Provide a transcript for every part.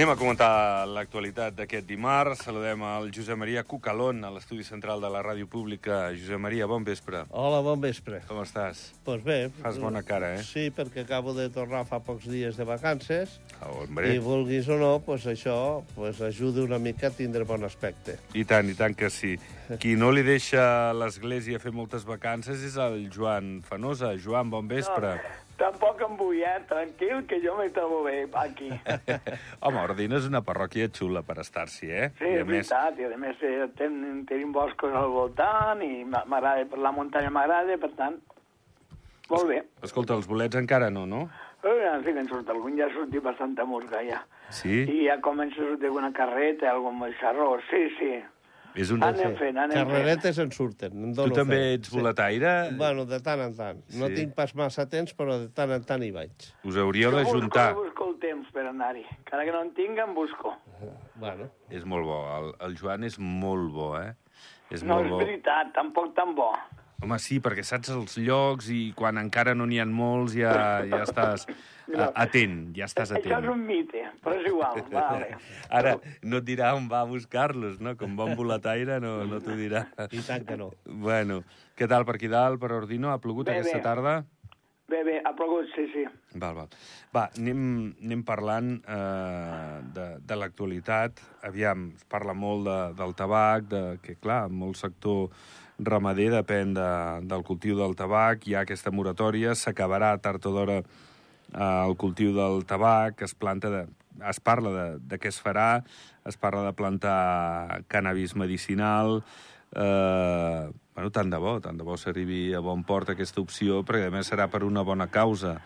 Anem a comentar l'actualitat d'aquest dimarts. Saludem al Josep Maria Cucalón, a l'estudi central de la ràdio pública. Josep Maria, bon vespre. Hola, bon vespre. Com estàs? Doncs pues bé... Fas bona cara, eh? Sí, perquè acabo de tornar fa pocs dies de vacances Oh, hombre. i vulguis o no, pues això pues ajuda una mica a tindre bon aspecte. I tant, i tant que sí. Qui no li deixa l'església fer moltes vacances és el Joan Fanosa. Joan, bon vespre. Tampoc em vull, eh? Tranquil, que jo me trobo bé aquí. Home, Ordina és una parròquia xula per estar-s'hi, eh? Sí, és més, veritat, i a més eh, ten, tenim boscos al voltant i m'a- m'agrada, per la muntanya m'agrada, per tant, molt bé. escolta, els bolets encara no, no? Però ja sí que en surt algun, ja ha sortit bastanta musga, ja. Sí? I ja comença a sortir alguna carreta, algun xarró, sí, sí. És un... Anem fent, anem fent. Carreretes en surten, en Tu també fe. ets boletaire? Bueno, de tant en tant. No Sí. tinc pas massa temps, però de tant en tant hi vaig. Us hauríeu Jo busco, d'ajuntar. jo busco el temps per anar-hi. Cada que no en tinc, en busco. Bueno, És molt bo. El, el Joan és molt bo, eh? És No, molt és bo. veritat, tampoc tan bo. Home, sí, perquè saps els llocs i quan encara no n'hi ha molts ja, ja estàs a, atent, ja estàs Això és atent. un mite, però és igual, vale. Ara, no et dirà on va a buscar-los, no? Com bon boletaire no, no t'ho dirà. i tant que no. Bueno, què tal per aquí dalt, per Ordino? Ha plogut Bé, aquesta bé. tarda? Bé, bé, ha plogut, sí, sí. Val, val. Va, anem, anem parlant eh, de, de l'actualitat. Aviam, es parla molt de, del tabac, de, que, clar, molt sector ramader depèn de, del cultiu del tabac. Hi ha aquesta moratòria, s'acabarà tard o d'hora eh, el cultiu del tabac, es planta de, es parla de, de què es farà, es parla de plantar cannabis medicinal, eh, bueno, tant de bo, tant de bo s'arribi a bon port aquesta opció, perquè a més serà per una bona causa,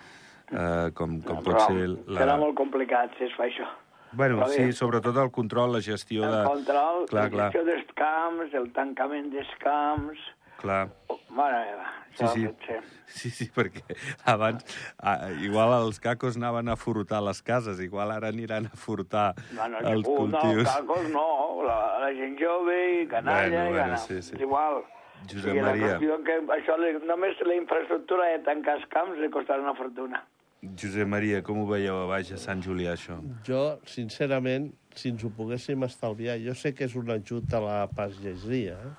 eh, com, com pot Però ser Serà molt complicat si es fa això. Bueno, Però bé. sí, sobretot el control, la gestió de... El control, Clar, la clar, gestió dels camps, el tancament dels camps... clar. Oh, mare meva, Sí, això sí. Sí, sí, perquè abans ah, igual els cacos anaven a furtar les cases, igual ara aniran a furtar Bueno, els ningú, no, cultius. cacos no, la, la gent jove i canalla Bueno, i bueno, gana. sí, sí. És igual. Josep O sigui, Maria. La que això, li, només la infraestructura de tancar els camps li costarà una fortuna. Josep Maria, com ho veieu a baix a Sant Julià, això? Jo, sincerament, si ens ho poguéssim estalviar, jo sé que és un ajut a la pagesia, eh?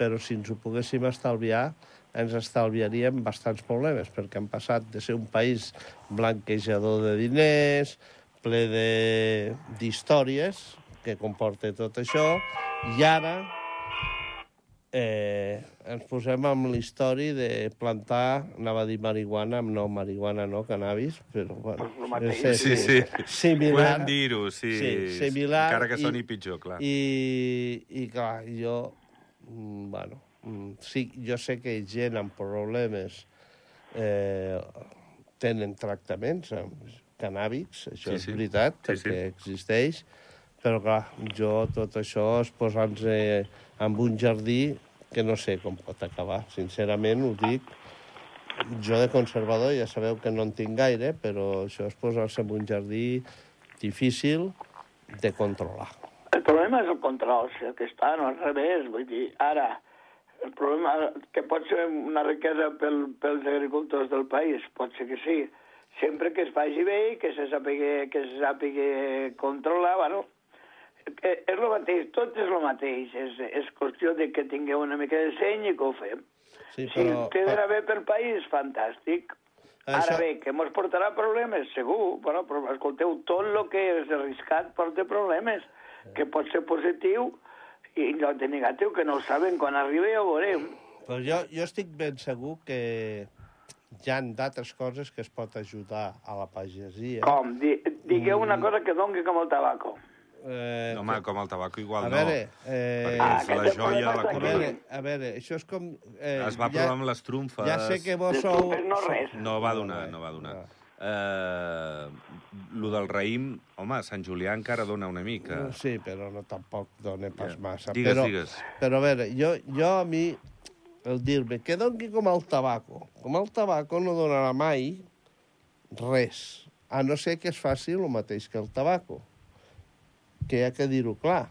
Però si ens ho poguéssim estalviar, ens estalviaríem bastants problemes, perquè hem passat de ser un país blanquejador de diners, ple de- d'històries que comporta tot això, i ara eh, ens posem amb l'història de plantar, anava a dir marihuana, no, marihuana no, cannabis, però bueno, Pues és- Sí, sí. Similar. Podem dir-ho, sí. Sí, similar Encara que i- soni pitjor, clar. I, i clar, jo, bueno, mm, sí, jo sé que gent amb problemes eh, tenen tractaments amb cannàbics, això Sí, és sí. veritat, Sí, perquè existeix, però clar, jo tot això és posar-nos eh, en un jardí que no sé com pot acabar, sincerament ho dic. Jo de conservador ja sabeu que no en tinc gaire, però això és posar-se en un jardí difícil de controlar. El problema és el control, si el que està no al revés, vull dir, ara, el problema que pot ser una riquesa pel, pels agricultors del país, pot ser que sí, sempre que es faci bé i que se sàpiga, que se sàpiga controlar, bueno, eh, és el mateix, tot és el mateix, és, és qüestió de que tingueu una mica de seny i que ho fem. Sí, Si però- té d'anar bé pel país, fantàstic. Això- Ara bé, que mos portarà problemes, segur. Bueno, però escolteu, tot el que és arriscat porta problemes, que pot ser positiu i no té negatiu, que no ho saben. Quan arribi ja ho veurem. Però jo, jo estic ben segur que hi ha d'altres coses que es pot ajudar a la pagesia. Com? Di, digueu Mm. una cosa que dongui com el tabaco. Eh, No, home, com el tabaco igual a no. veure, eh, Ah, és la joia, la problema a corona. veure, a veure, això és com... Eh, Es va provar amb les trumfes. Ja sé que vos sou... no res. No va donar, no va donar. Eh, lo del raïm, home, Sant Julià encara dona una mica. Sí, però no tampoc dona pas Ja. massa. Digues, però, digues. Però a veure, jo, jo a mi, el dir-me que doni com el tabaco. Com el tabaco no donarà mai res, a no ser que es faci el mateix que el tabaco. Que hi ha que dir-ho clar.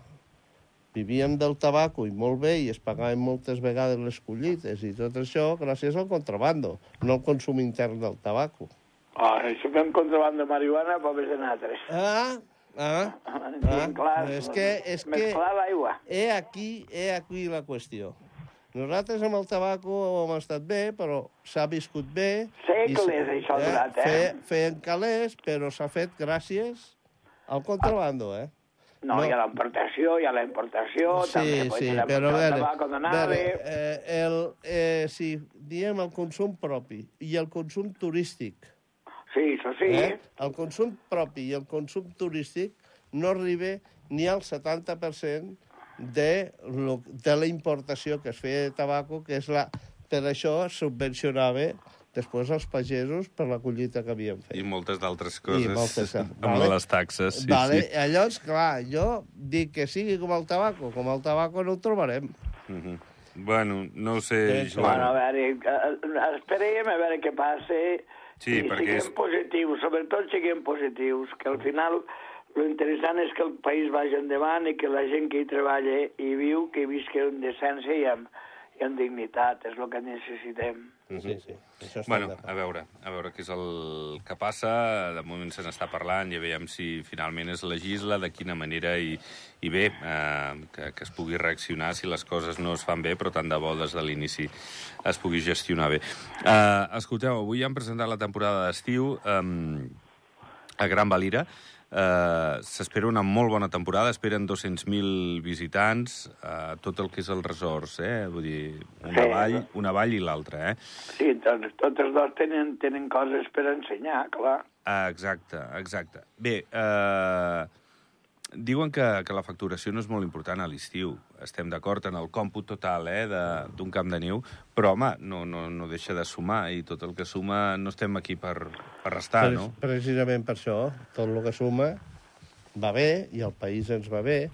Vivíem del tabaco i molt bé i es pagaven moltes vegades les collites i tot això gràcies al contrabando, no al consum intern del tabaco. Oh, si fem contraband de marihuana, pobres de nosaltres. Ah, Ah, Dient clar, és que, és que mesclar l'aigua. he aquí, he aquí la qüestió. Nosaltres amb el tabaco hem estat bé, però s'ha viscut bé. Segles, i això ha durat, eh? Fe, feien calés, però s'ha fet gràcies al contrabando, eh? No, No. hi ha la importació, hi ha la importació, també Sí, pues, sí, la però a el veure, tabaco de nave... veure eh, el, eh, si diem el consum propi i el consum turístic, Sí, això sí. eh? el consum propi i el consum turístic no arriba ni al 70% de, lo, de la importació que es feia de tabaco, que és la... Per això es subvencionava després els pagesos per la collita que havien fet. I moltes d'altres coses moltes, amb vale. les taxes. Sí, vale? sí. Llavors, clar, jo dic que sigui com el tabaco. Com el tabaco no ho trobarem. Mhm. Bueno, no ho sé, Sí, Bueno, a Joan. veure, eh, esperem a veure què passa Sí, i perquè siguem és- positius, sobretot siguem positius, que al final lo interessant és que el país vagi endavant i que la gent que hi treballa i viu, que visqui amb decència i amb, i amb dignitat, és el que necessitem. Sí, sí. Això Bueno, a veure, a veure què és el que passa. De moment se n'està parlant, ja veiem si finalment es legisla, de quina manera, i, i bé, eh, que, que es pugui reaccionar si les coses no es fan bé, però tant de bo des de l'inici es pugui gestionar bé. Eh, escolteu, avui han presentat la temporada d'estiu eh, a Gran Valira. Uh, S'espera una molt bona temporada, esperen 200.000 visitants, uh, tot el que és el resorts, eh? Vull dir, una Sí. vall, una vall i l'altra, eh? Sí, tots, totes dos tenen, tenen coses per ensenyar, clar. Ah, exacte, exacte. Bé, eh, diuen que, que la facturació no és molt important a l'estiu. Estem d'acord en el còmput total eh, de- d'un camp de neu, però, home, no, no, no deixa de sumar, i tot el que suma no estem aquí per, per restar, Pre- no? Precisament per això, tot el que suma va bé i el país ens va bé.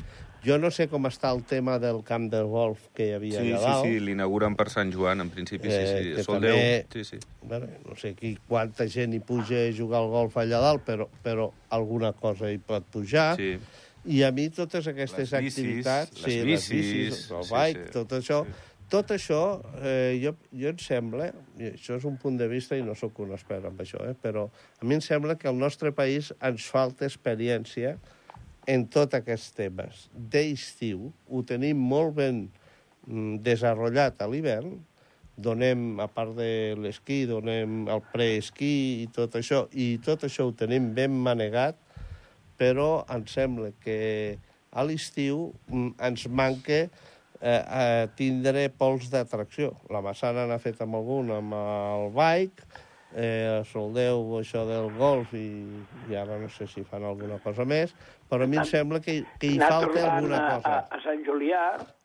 Jo no sé com està el tema del camp de golf que hi havia Sí, allà sí, dalt. sí, l'inauguren per Sant Joan, en principi, sí, Eh, sí. que Sol també- 10, sí, sí. Bueno, no sé qui, quanta gent hi puja a jugar al golf allà dalt, però, però alguna cosa hi pot pujar. sí. I a mi totes aquestes Les bicis, activitats... les sí, bicis, les bicis, el sí, bike, sí. tot això... Sí. Tot això, eh, jo, jo em sembla, i això és un punt de vista i no sóc un expert en això, eh, però a mi em sembla que al nostre país ens falta experiència en tots aquests temes. D'estiu ho tenim molt ben mm, desenvolupat a l'hivern, donem, a part de l'esquí, donem el preesquí i tot això, i tot això ho tenim ben manegat, però em sembla que a l'estiu mm, ens manca eh, eh, tindre pols d'atracció. La Massana n'ha fet amb algun, amb el bike, eh, a Soldeu això del golf i, i ara no sé si fan alguna cosa més, però a mi em sembla que, que hi falta alguna a, cosa. a, a Sant Julià,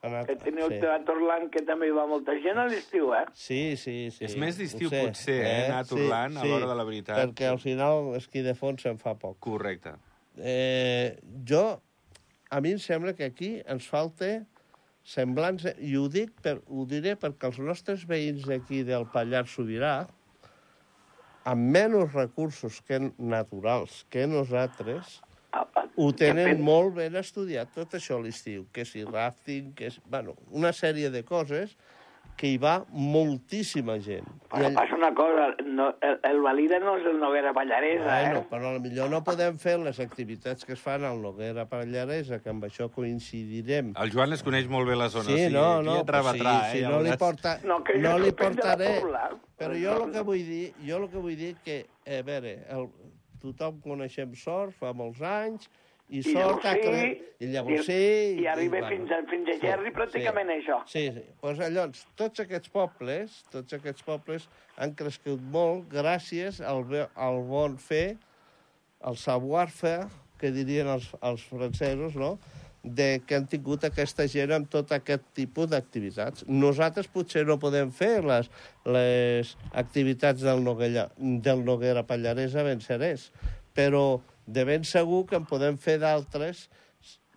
Anar- que teniu sí. sí. a Torlant, que també hi va molta gent a l'estiu, eh? Sí, sí, sí. És més d'estiu, potser, eh, anar a Torlant a l'hora de la veritat. Perquè al final esquí de fons se'n fa poc. Correcte. Eh, jo, a mi em sembla que aquí ens falta semblança, i ho, dic per, ho diré perquè els nostres veïns d'aquí del Pallars Sobirà, amb menys recursos que naturals que nosaltres, A- a- ho tenen molt ben estudiat, tot això a l'estiu, que si rafting, que si, bueno, una sèrie de coses que hi va moltíssima gent. Però all- passa una cosa, no, el, el Valira no és el Noguera Pallaresa, Bueno, eh? però millor no podem fer les activitats que es fan al Noguera Pallaresa, que amb això coincidirem. El Joan les coneix molt bé la zona, Sí, o sigui, no, no, però rebatrà, sí, eh? si ja no li porta, No, que no li portaré. Però jo el que vull dir, jo el que vull dir que, a veure, el, tothom coneixem sort, fa molts anys, i, I sort llavors ha sí, cre- I llavors sí... I arriba bueno. fins a, fins a Gerri, pràcticament això. Sí, sí. Pues llavors, tots aquests pobles, tots aquests pobles han crescut molt gràcies al, al bon fer, al savoir-faire, que dirien els, els francesos, no?, de que han tingut aquesta gent amb tot aquest tipus d'activitats. Nosaltres potser no podem fer les, les activitats del Noguera, del Noguera Pallaresa ben serès, però de ben segur que en podem fer d'altres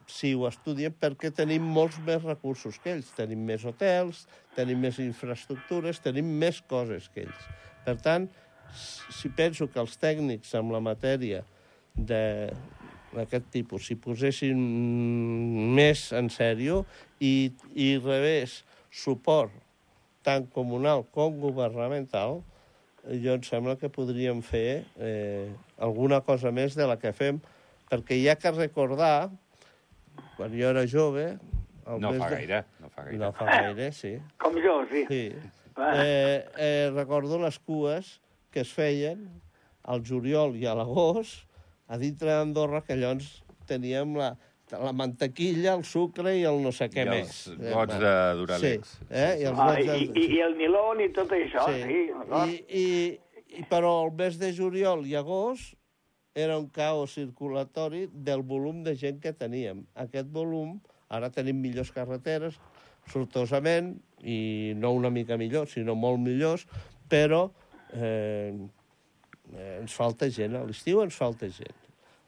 si ho estudien, perquè tenim molts més recursos que ells. Tenim més hotels, tenim més infraestructures, tenim més coses que ells. Per tant, si penso que els tècnics amb la matèria d'aquest tipus s'hi posessin més en sèrio i, i rebés suport tant comunal com governamental, jo em sembla que podríem fer eh, alguna cosa més de la que fem perquè hi ha que recordar, quan jo era jove... el No mes fa de- gaire, no fa gaire. No fa gaire, sí. Com jo, sí. sí. Eh, eh, recordo les cues que es feien al juliol i a l'agost a dintre d'Andorra, que llavors teníem la, la mantequilla, el sucre i el no sé què I més. els gots de Duralex. Sí, eh? I els Ah, gots de... i, i, I el nilon i tot això, sí. sí I, i, i, però el mes de juliol i agost era un caos circulatori del volum de gent que teníem. Aquest volum, ara tenim millors carreteres, sortosament, i no una mica millor, sinó molt millors, però eh, eh, ens falta gent. A l'estiu ens falta gent.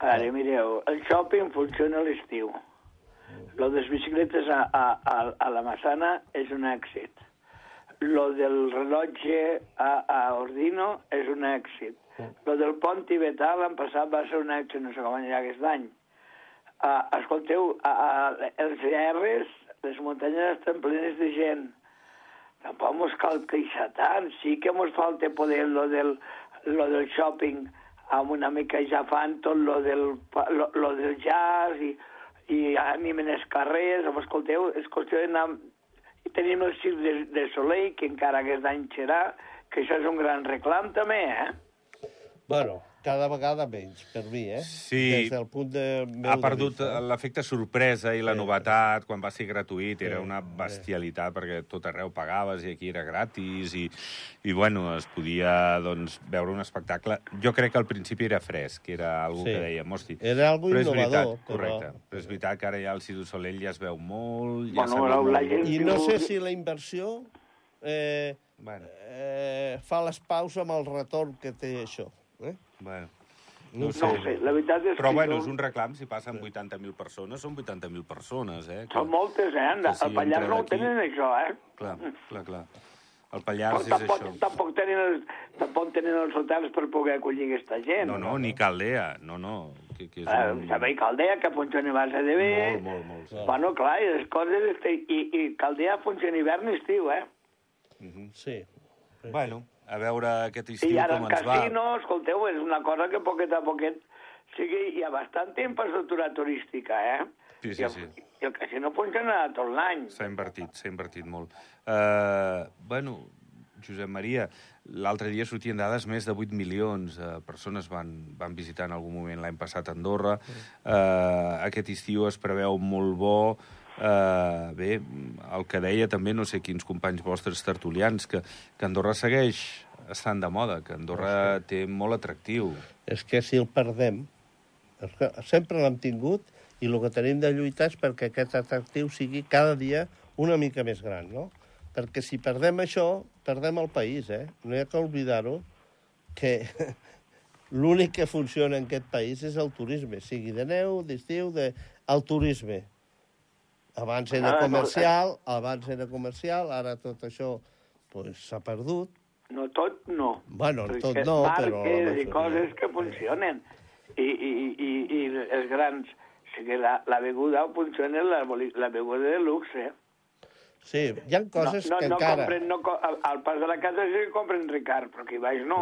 Ara, mireu, el shopping funciona a l'estiu. Lo de les bicicletes a, a, a, a la Massana és un èxit. Lo del rellotge a, a Ordino és un èxit. Lo del pont tibetà l'any passat va ser un èxit, no sé com anirà aquest any. Uh, escolteu, uh, uh, els R's, les muntanyes estan plenes de gent. Tampoc mos cal queixar tant. Sí que mos falta poder lo del, lo del shopping amb una mica ja fan tot lo del, lo, lo del jazz i, i animen els carrers. Home, escolteu, és qüestió d'anar... Tenim el circ de, de Soleil, que encara aquest any serà, que això és un gran reclam també, eh? Bueno, cada vegada menys, per mi, eh? Sí. Des del punt de meu Ha perdut l'efecte sorpresa i la Sí. novetat quan va ser gratuït. Era Sí, una sí. bestialitat perquè tot arreu pagaves i aquí era gratis i, i bueno, es podia doncs, veure un espectacle. Jo crec que al principi era fresc, era algo Sí. que dèiem, hosti... Era algo però és innovador, veritat, però- correcte. Però és veritat que ara ja el Cirque du Soleil ja es veu molt, ja Bueno, la- la gent- I no sé si la inversió eh, Bueno, eh, fa les paus amb el retorn que té això. Eh? bueno. No ho No sé. ho sé, la veritat és Però que bueno, jo- és un reclam, si passen 80.000 persones, són 80.000 persones, eh? que- Són moltes, eh? El si Pallars entren no ho aquí- tenen, això, eh? Clar, clar, clar. El Però Pallars és tampoc, això. tampoc, tenen els, tampoc tenen els hotels per poder acollir aquesta gent. No, no, ni Caldea, no, no. Que, que és Eh, un... Servei Caldea, que funciona a base de bé. Molt, molt, molt. Sí. Bueno, clar, i les coses... I, i Caldea funciona hivern i estiu, eh? Sí. Bueno, a veure aquest I estiu ara com el ens va. casino, escolteu, és una cosa que poquet a poquet... O sigui, hi ha bastanta infraestructura turística, eh? Sí, sí, I el, sí. I el casino funciona tot l'any. S'ha invertit, s'ha invertit molt. Uh, bueno, Josep Maria, l'altre dia sortien dades, més de 8 milions de persones van, van visitar en algun moment l'any passat Andorra. Uh, aquest estiu es preveu molt bo. Uh, bé, el que deia també, no sé quins companys vostres tertulians, que, que Andorra segueix estant de moda, que Andorra té molt atractiu. És que si el perdem, que sempre l'hem tingut i el que tenim de lluitar és perquè aquest atractiu sigui cada dia una mica més gran, no? Perquè si perdem això, perdem el país, eh? No hi ha que oblidar-ho, que l'únic que funciona en aquest país és el turisme, sigui de neu, d'estiu, de... el turisme. Abans era Ah, no, comercial, abans era comercial, ara tot això pues, s'ha perdut. No tot, no. Bueno, Perquè tot no, però marques i coses que funcionen. I, i, i, i els grans... O sigui, la, la beguda funciona, la, la beguda de luxe. Sí, hi ha coses no, no, que no encara... Compren, no, al, al pas de la casa sí que compren Ricard, però aquí baix no.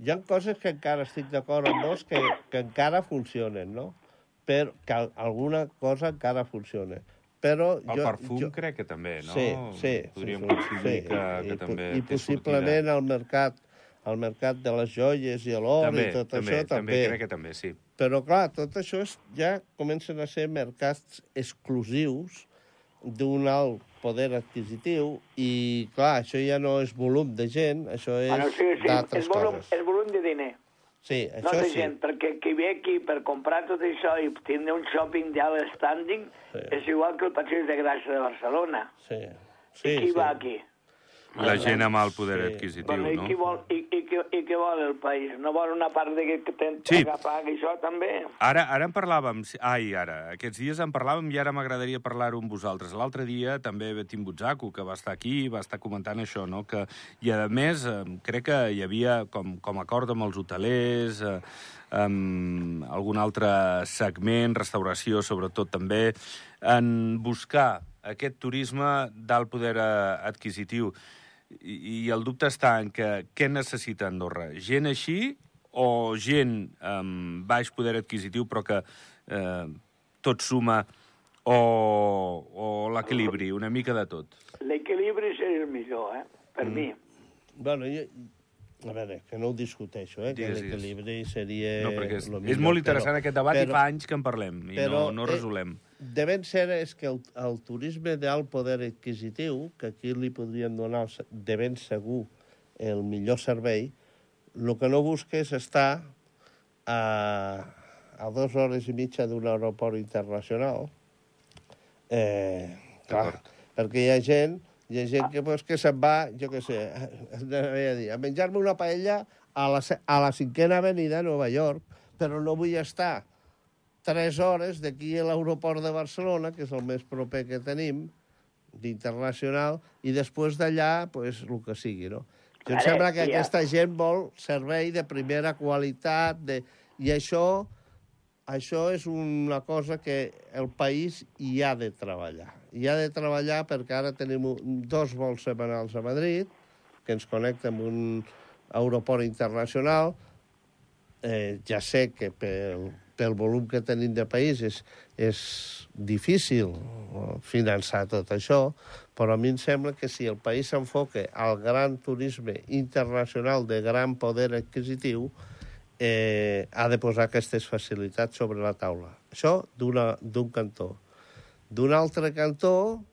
Hi ha coses que encara estic d'acord amb vos que, que encara funcionen, no? Però que al- alguna cosa encara funciona. Però El jo, perfum jo... crec que també, no? Sí, sí. Podríem sí, coincidir sí. que, I, que po- també I possiblement al mercat al mercat de les joies i l'or i tot també, això també. també. crec que també, sí. Però, clar, tot això és, ja comencen a ser mercats exclusius d'un alt poder adquisitiu i, clar, això ja no és volum de gent, això és Bueno, sí, sí, d'altres és volum, coses. és volum de diner. Sí, No això de sí. gent, perquè qui ve aquí per comprar tot això i tindre un shopping d'alt standing Sí. és igual que el Passeig de Gràcia de Barcelona. Sí, I sí, qui sí. va aquí? La gent amb el poder Sí. adquisitiu, Bueno, i, no? qui vol, i, i, què- i què vol el país? No vol una part de que ten Sí. que paga això també? Ara, ara en parlàvem, ai, ara, aquests dies en parlàvem i ara m'agradaria parlar-ho amb vosaltres. L'altre dia també Betim Butzaco, que va estar aquí, va estar comentant això, no? Que, I a més, crec que hi havia com, com acord amb els hotelers, eh, amb algun altre segment, restauració sobretot també, en buscar aquest turisme d'alt poder eh, adquisitiu. I, I el dubte està en que què necessita Andorra? Gent així o gent amb baix poder adquisitiu però que eh, tot suma, o, o l'equilibri, una mica de tot? L'equilibri seria el millor, eh? Per mm. mi. Bueno, jo, a veure, que no ho discuteixo, eh? Digues, que l'equilibri seria... No, perquè és, lo és millor, molt interessant però- aquest debat però, i fa anys que en parlem i no, no eh, resolem. De ben cert és que el, el turisme d'alt poder adquisitiu, que aquí li podríem donar de ben segur el millor servei, el que no busca és estar a, a dues hores i mitja d'un aeroport internacional. Eh, clar, perquè hi ha gent, hi ha gent que, pues, que se'n va, jo què sé, a, dir, a menjar-me una paella a la, a la cinquena avenida de Nova York, però no vull estar tres hores d'aquí a l'aeroport de Barcelona, que és el més proper que tenim, d'internacional, i després d'allà, pues, el que sigui, no? Jo em sembla que aquesta gent vol servei de primera qualitat, de... i això, això és una cosa que el país hi ha de treballar. Hi ha de treballar perquè ara tenim dos vols setmanals a Madrid, que ens connecten amb un aeroport internacional, eh, ja sé que pel, pel volum que tenim de país és, és difícil finançar tot això, però a mi em sembla que si el país s'enfoca al gran turisme internacional de gran poder adquisitiu, eh, ha de posar aquestes facilitats sobre la taula. Això d'un cantó. D'un altre cantó,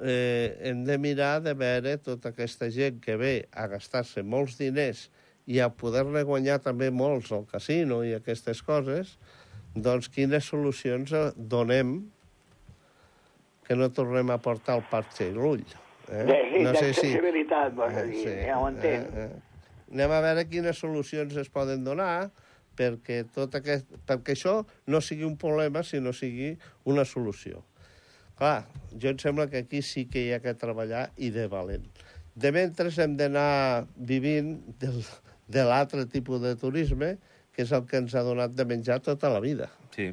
eh, hem de mirar de veure tota aquesta gent que ve a gastar-se molts diners i a poder-ne guanyar també molts al casino i aquestes coses, doncs quines solucions eh, donem que no tornem a portar el parxe i l'ull. Eh? De, sí, d'accessibilitat, vols dir, ja ho entenc. Eh, eh. Anem a veure quines solucions es poden donar perquè, tot aquest, perquè això no sigui un problema, sinó sigui una solució. Clar, jo em sembla que aquí sí que hi ha que treballar i de valent. De mentre hem d'anar vivint del, de l'altre tipus de turisme, que és el que ens ha donat de menjar tota la vida. Sí,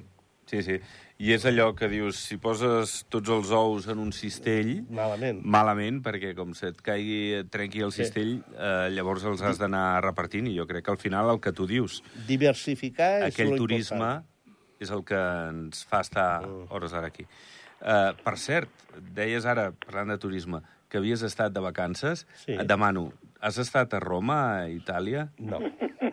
sí, sí. I és allò que dius, si poses tots els ous en un cistell, Malament. malament, perquè com se't caigui, et trenqui el Sí. cistell, eh, llavors els has d'anar repartint, i jo crec que al final el que tu dius, Diversificar és aquell turisme important. és el que ens fa estar hores ara aquí. Uh, per cert, deies ara, parlant de turisme, que havies estat de vacances. Sí. Et demano, has estat a Roma, a Itàlia? No.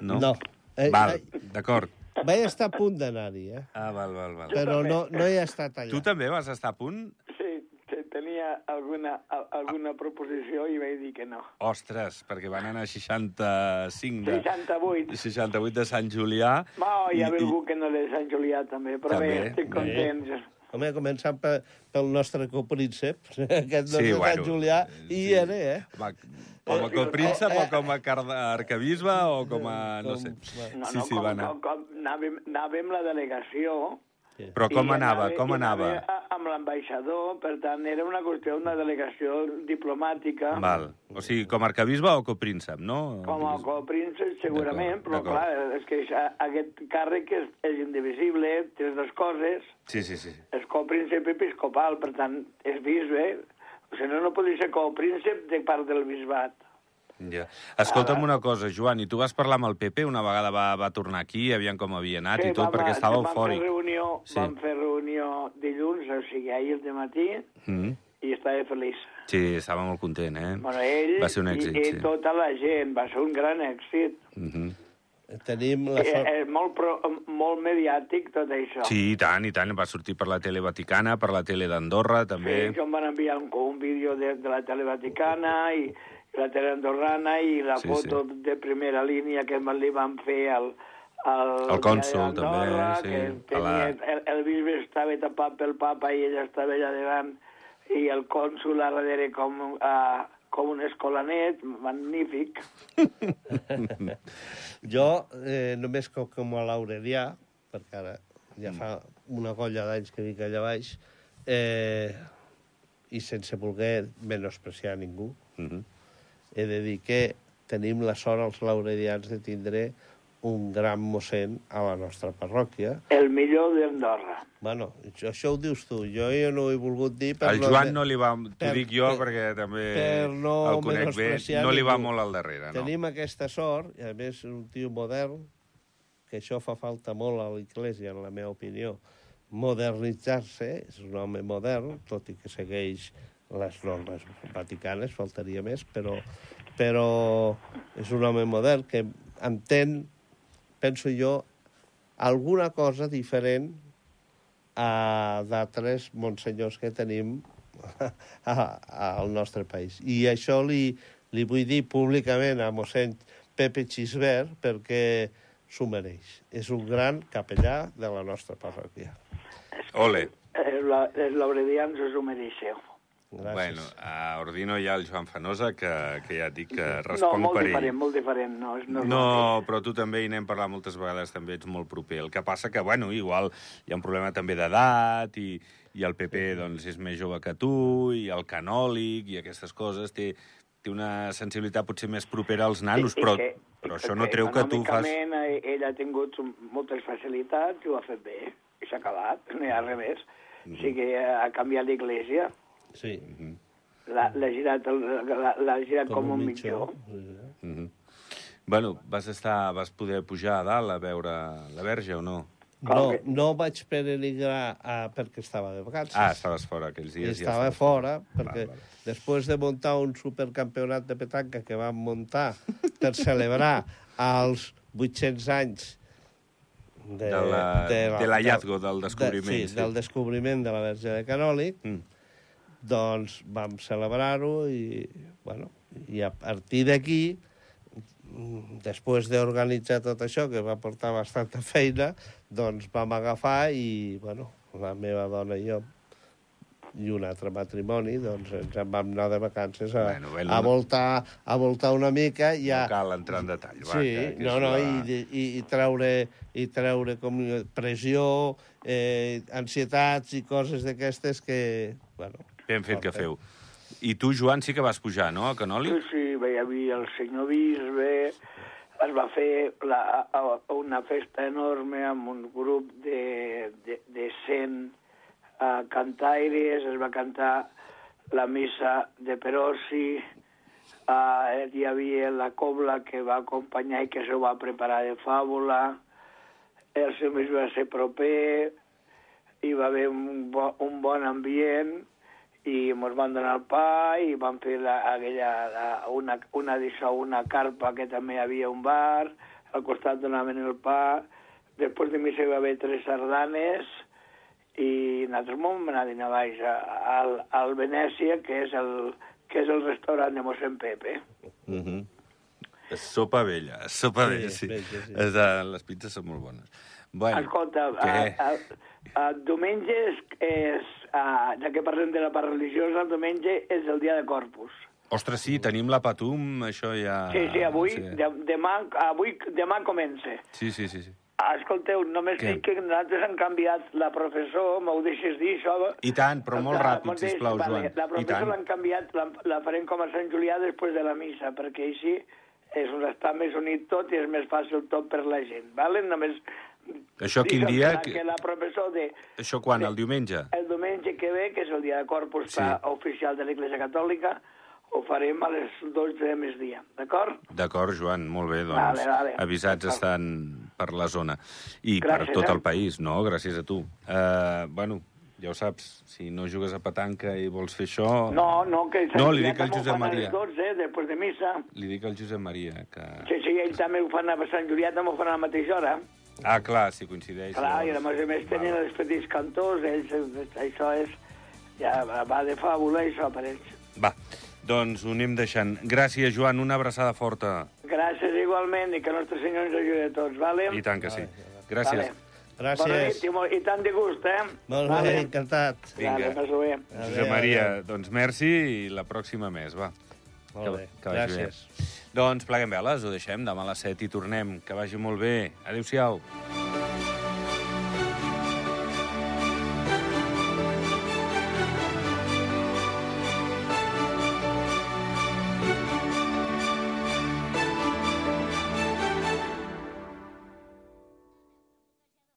No? No. Eh, Val, eh, d'acord. Vaig estar a punt d'anar-hi, eh? Ah, val, val, val. Però no, no he estat allà. Tu també vas estar a punt? Sí, te- tenia alguna, al- alguna proposició i vaig dir que no. Ostres, perquè van anar a 65 de... 68. 68 de Sant Julià. Oh, hi ha I- i- algú que no de Sant Julià també, però També, bé, estic bé. Home, començant pe, pel nostre copríncep, aquest Sí, sí, de bueno, Sant Julià, i sí. era, eh? Va, com a copríncep o com a arcabisbe o com a... no sé. No, Sí, no, sí, com, va anar. com, com anàvem, anàvem la delegació... Però com i anava, com anava? a- amb l'ambaixador, per tant, era una qüestió d'una delegació diplomàtica. Val. O sigui, com a arcabisbe o copríncep, no? Com a copríncep, segurament, però clar, és que això, aquest càrrec és, és indivisible, té dues coses, Sí, sí, sí. és copríncep episcopal, per tant, és bisbe, o sigui, no, no podria ser copríncep de part del bisbat. Ja. Escolta'm una cosa, Joan, i tu vas parlar amb el Pepe, una vegada va, va tornar aquí, aviam com havia anat i tot, vam- perquè estava vam eufòric. Fer reunió, Sí. sí. Vam fer reunió dilluns, o sigui, ahir de matí, Mm. i estava feliç. Sí, estava molt content, eh? Bueno, ell Va ser un èxit, i, i sí. tota la gent, va ser un gran èxit. Mm -hmm. Tenim la sort... eh, molt, pro, molt mediàtic, tot això. Sí, i tant, i tant. Va sortir per la tele vaticana, per la tele d'Andorra, també. Sí, que em van enviar un, un vídeo de, de la tele vaticana i, i la tele andorrana i la Sí, foto sí. de primera línia que me li van fer al, al El cònsol, també, sí, que a la- tenia, el, el bisbe estava tapat pel papa i ella estava allà davant i el cònsul a darrere com, uh, com un escolanet, magnífic. Jo, eh, només com, com a l'aurelià, perquè ara ja fa una colla d'anys que vic allà baix, eh, i sense voler menospreciar ningú, Mm -hmm. He de dir que tenim la sort els lauredians de tindre un gran mossèn a la nostra parròquia. El millor d'Andorra. Bueno, això, això ho dius tu, jo ja no ho he volgut dir... Per El Joan no li va... T'ho dic jo per- perquè també per no el conec bé. No li va ningú. molt al darrere, no? Tenim aquesta sort, i a més un tio modern, que això fa falta molt a l'Església, en la meva opinió, modernitzar-se, és un home modern, tot i que segueix les normes vaticanes, faltaria més, però, però és un home modern que entén, penso jo, alguna cosa diferent a d'altres monsenyors que tenim a, a, al nostre país. I això li, li vull dir públicament a mossèn Pepe Xisbert perquè s'ho mereix. És un gran capellà de la nostra parròquia. Ole. Eh, la- Els lauredians us ho mereixeu. Gràcies. Bueno, a Ordino hi ha el Joan Fanosa, que, que ja et dic que No, responc molt per diferent, ell. molt diferent. No, és normal. No, però tu també hi n'hem parlat moltes vegades, també ets molt proper. El que passa que, bueno, igual hi ha un problema també d'edat i, i el PP doncs, és més jove que tu i el canòlic i aquestes coses. Té, té una sensibilitat potser més propera als nanos, i però, que- però això no treu que tu fas... eh, ell ha tingut moltes facilitats i ho ha fet bé. I s'ha acabat, no hi ha res més. Mhm. O sigui, ha canviat l'Església, Sí. l'ha girat, el- l'ha l'ha girat com, un mitjó. Mm -hmm. Bueno, vas, estar, vas poder pujar a dalt a veure la verge o no? No, que- no vaig peregrinar ah, perquè estava de vacances. Ah, estaves fora aquells I dies. ja estava estaves fora, perquè Val, val. després de muntar un supercampionat de petanca que vam muntar per celebrar els 800 anys de, De la- de l'hallazgo, del descobriment, De, sí, sí. del descobriment de la Verge de Canòlic, Mm. Doncs vam celebrar-ho i, bueno, i a partir d'aquí, després d'organitzar tot això, que va portar bastanta feina, doncs vam agafar i, bueno, la meva dona i jo i un altre matrimoni, doncs ens en vam anar de vacances a, Bueno, bé, a, voltar, a voltar una mica i a... No cal entrar en detall. Va, Sí, que, que no, no, la... i, i, i, treure, i treure com pressió, eh, ansietats i coses d'aquestes que, bueno... Ben fet que feu. I tu, Joan, sí que vas pujar, no, a Canoli? Sí, sí, va haver el senyor bisbe, es va fer la, una festa enorme amb un grup de, de, de 100 uh, cantaires, es va cantar la missa de Perosi, uh, hi havia la cobla que va acompanyar i que s'ho va preparar de fàbula, el senyor bisbe va ser proper, hi va haver un, bo, un bon ambient, i ens van donar el pa i van fer la, aquella, la, una, una d'això, una carpa que també hi havia un bar, al costat donaven el pa, després de missa hi va haver tres sardanes i nosaltres vam anar a dinar baix a, al, al Venècia, que és el, que és el restaurant de mossèn Pepe. Uh -huh. Sopa vella, sopa Sí, vella, sí. vella, sí. Les pizzas són molt bones. Bueno, Escolta, a, què? a, a, diumenge és, és a, ja que parlem de la part religiosa, el diumenge és el dia de Corpus. Ostres, sí, tenim la Patum, això ja... Sí, sí, avui, Sí, de, demà, avui, demà comença. sí, sí, sí. sí. Escolteu, només Què? dic que nosaltres hem canviat la professor, m'ho deixes dir, això... I tant, però molt ràpid, deixes- sisplau, vale, Joan. La I professor tant. l'han canviat, la, la farem com a Sant Julià després de la missa, perquè així és on està més unit tot i és més fàcil tot per la gent, vale? Només... Això quin dia? Que, Que- la professor de... Això quan, de- el diumenge? El diumenge que ve, que és el dia de Corpus Sí. oficial de l'Església Catòlica, ho farem a les 12 de migdia, d'acord? D'acord, Joan, molt bé, doncs Vale, vale. avisats estan per la zona. I per Gràcies, tot eh? el país, no? Gràcies a tu. Uh, bueno, ja ho saps, si no jugues a petanca i vols fer això... No, no, que No, li dic al Josep a Maria. les 12, després de missa. Li dic al Josep Maria que... Sí, sí, ell també ho fan a Sant Julià, també ho fan a la mateixa hora. Ah, clar, si coincideix. Clar, i a llavors. més a més tenen els petits cantors, ells, això és... Ja va- de fàbula, això, per ells. Va, doncs ho anem deixant. Gràcies, Joan, una abraçada forta. Gràcies igualment i que Nostre Senyor ens ajudi a tots, vale? I tant que sí. Gràcies. Vale. Bona nit Gràcies. i, molt, i tant de gust, eh? Molt bé, vale. encantat. Vinga. Vale, bé. Josep Maria, doncs merci i la pròxima més, va. Molt bé, que vagi bé. gràcies. Doncs pleguem veles, ho deixem demà a les 7 i tornem. Que vagi molt bé. Adéu-siau.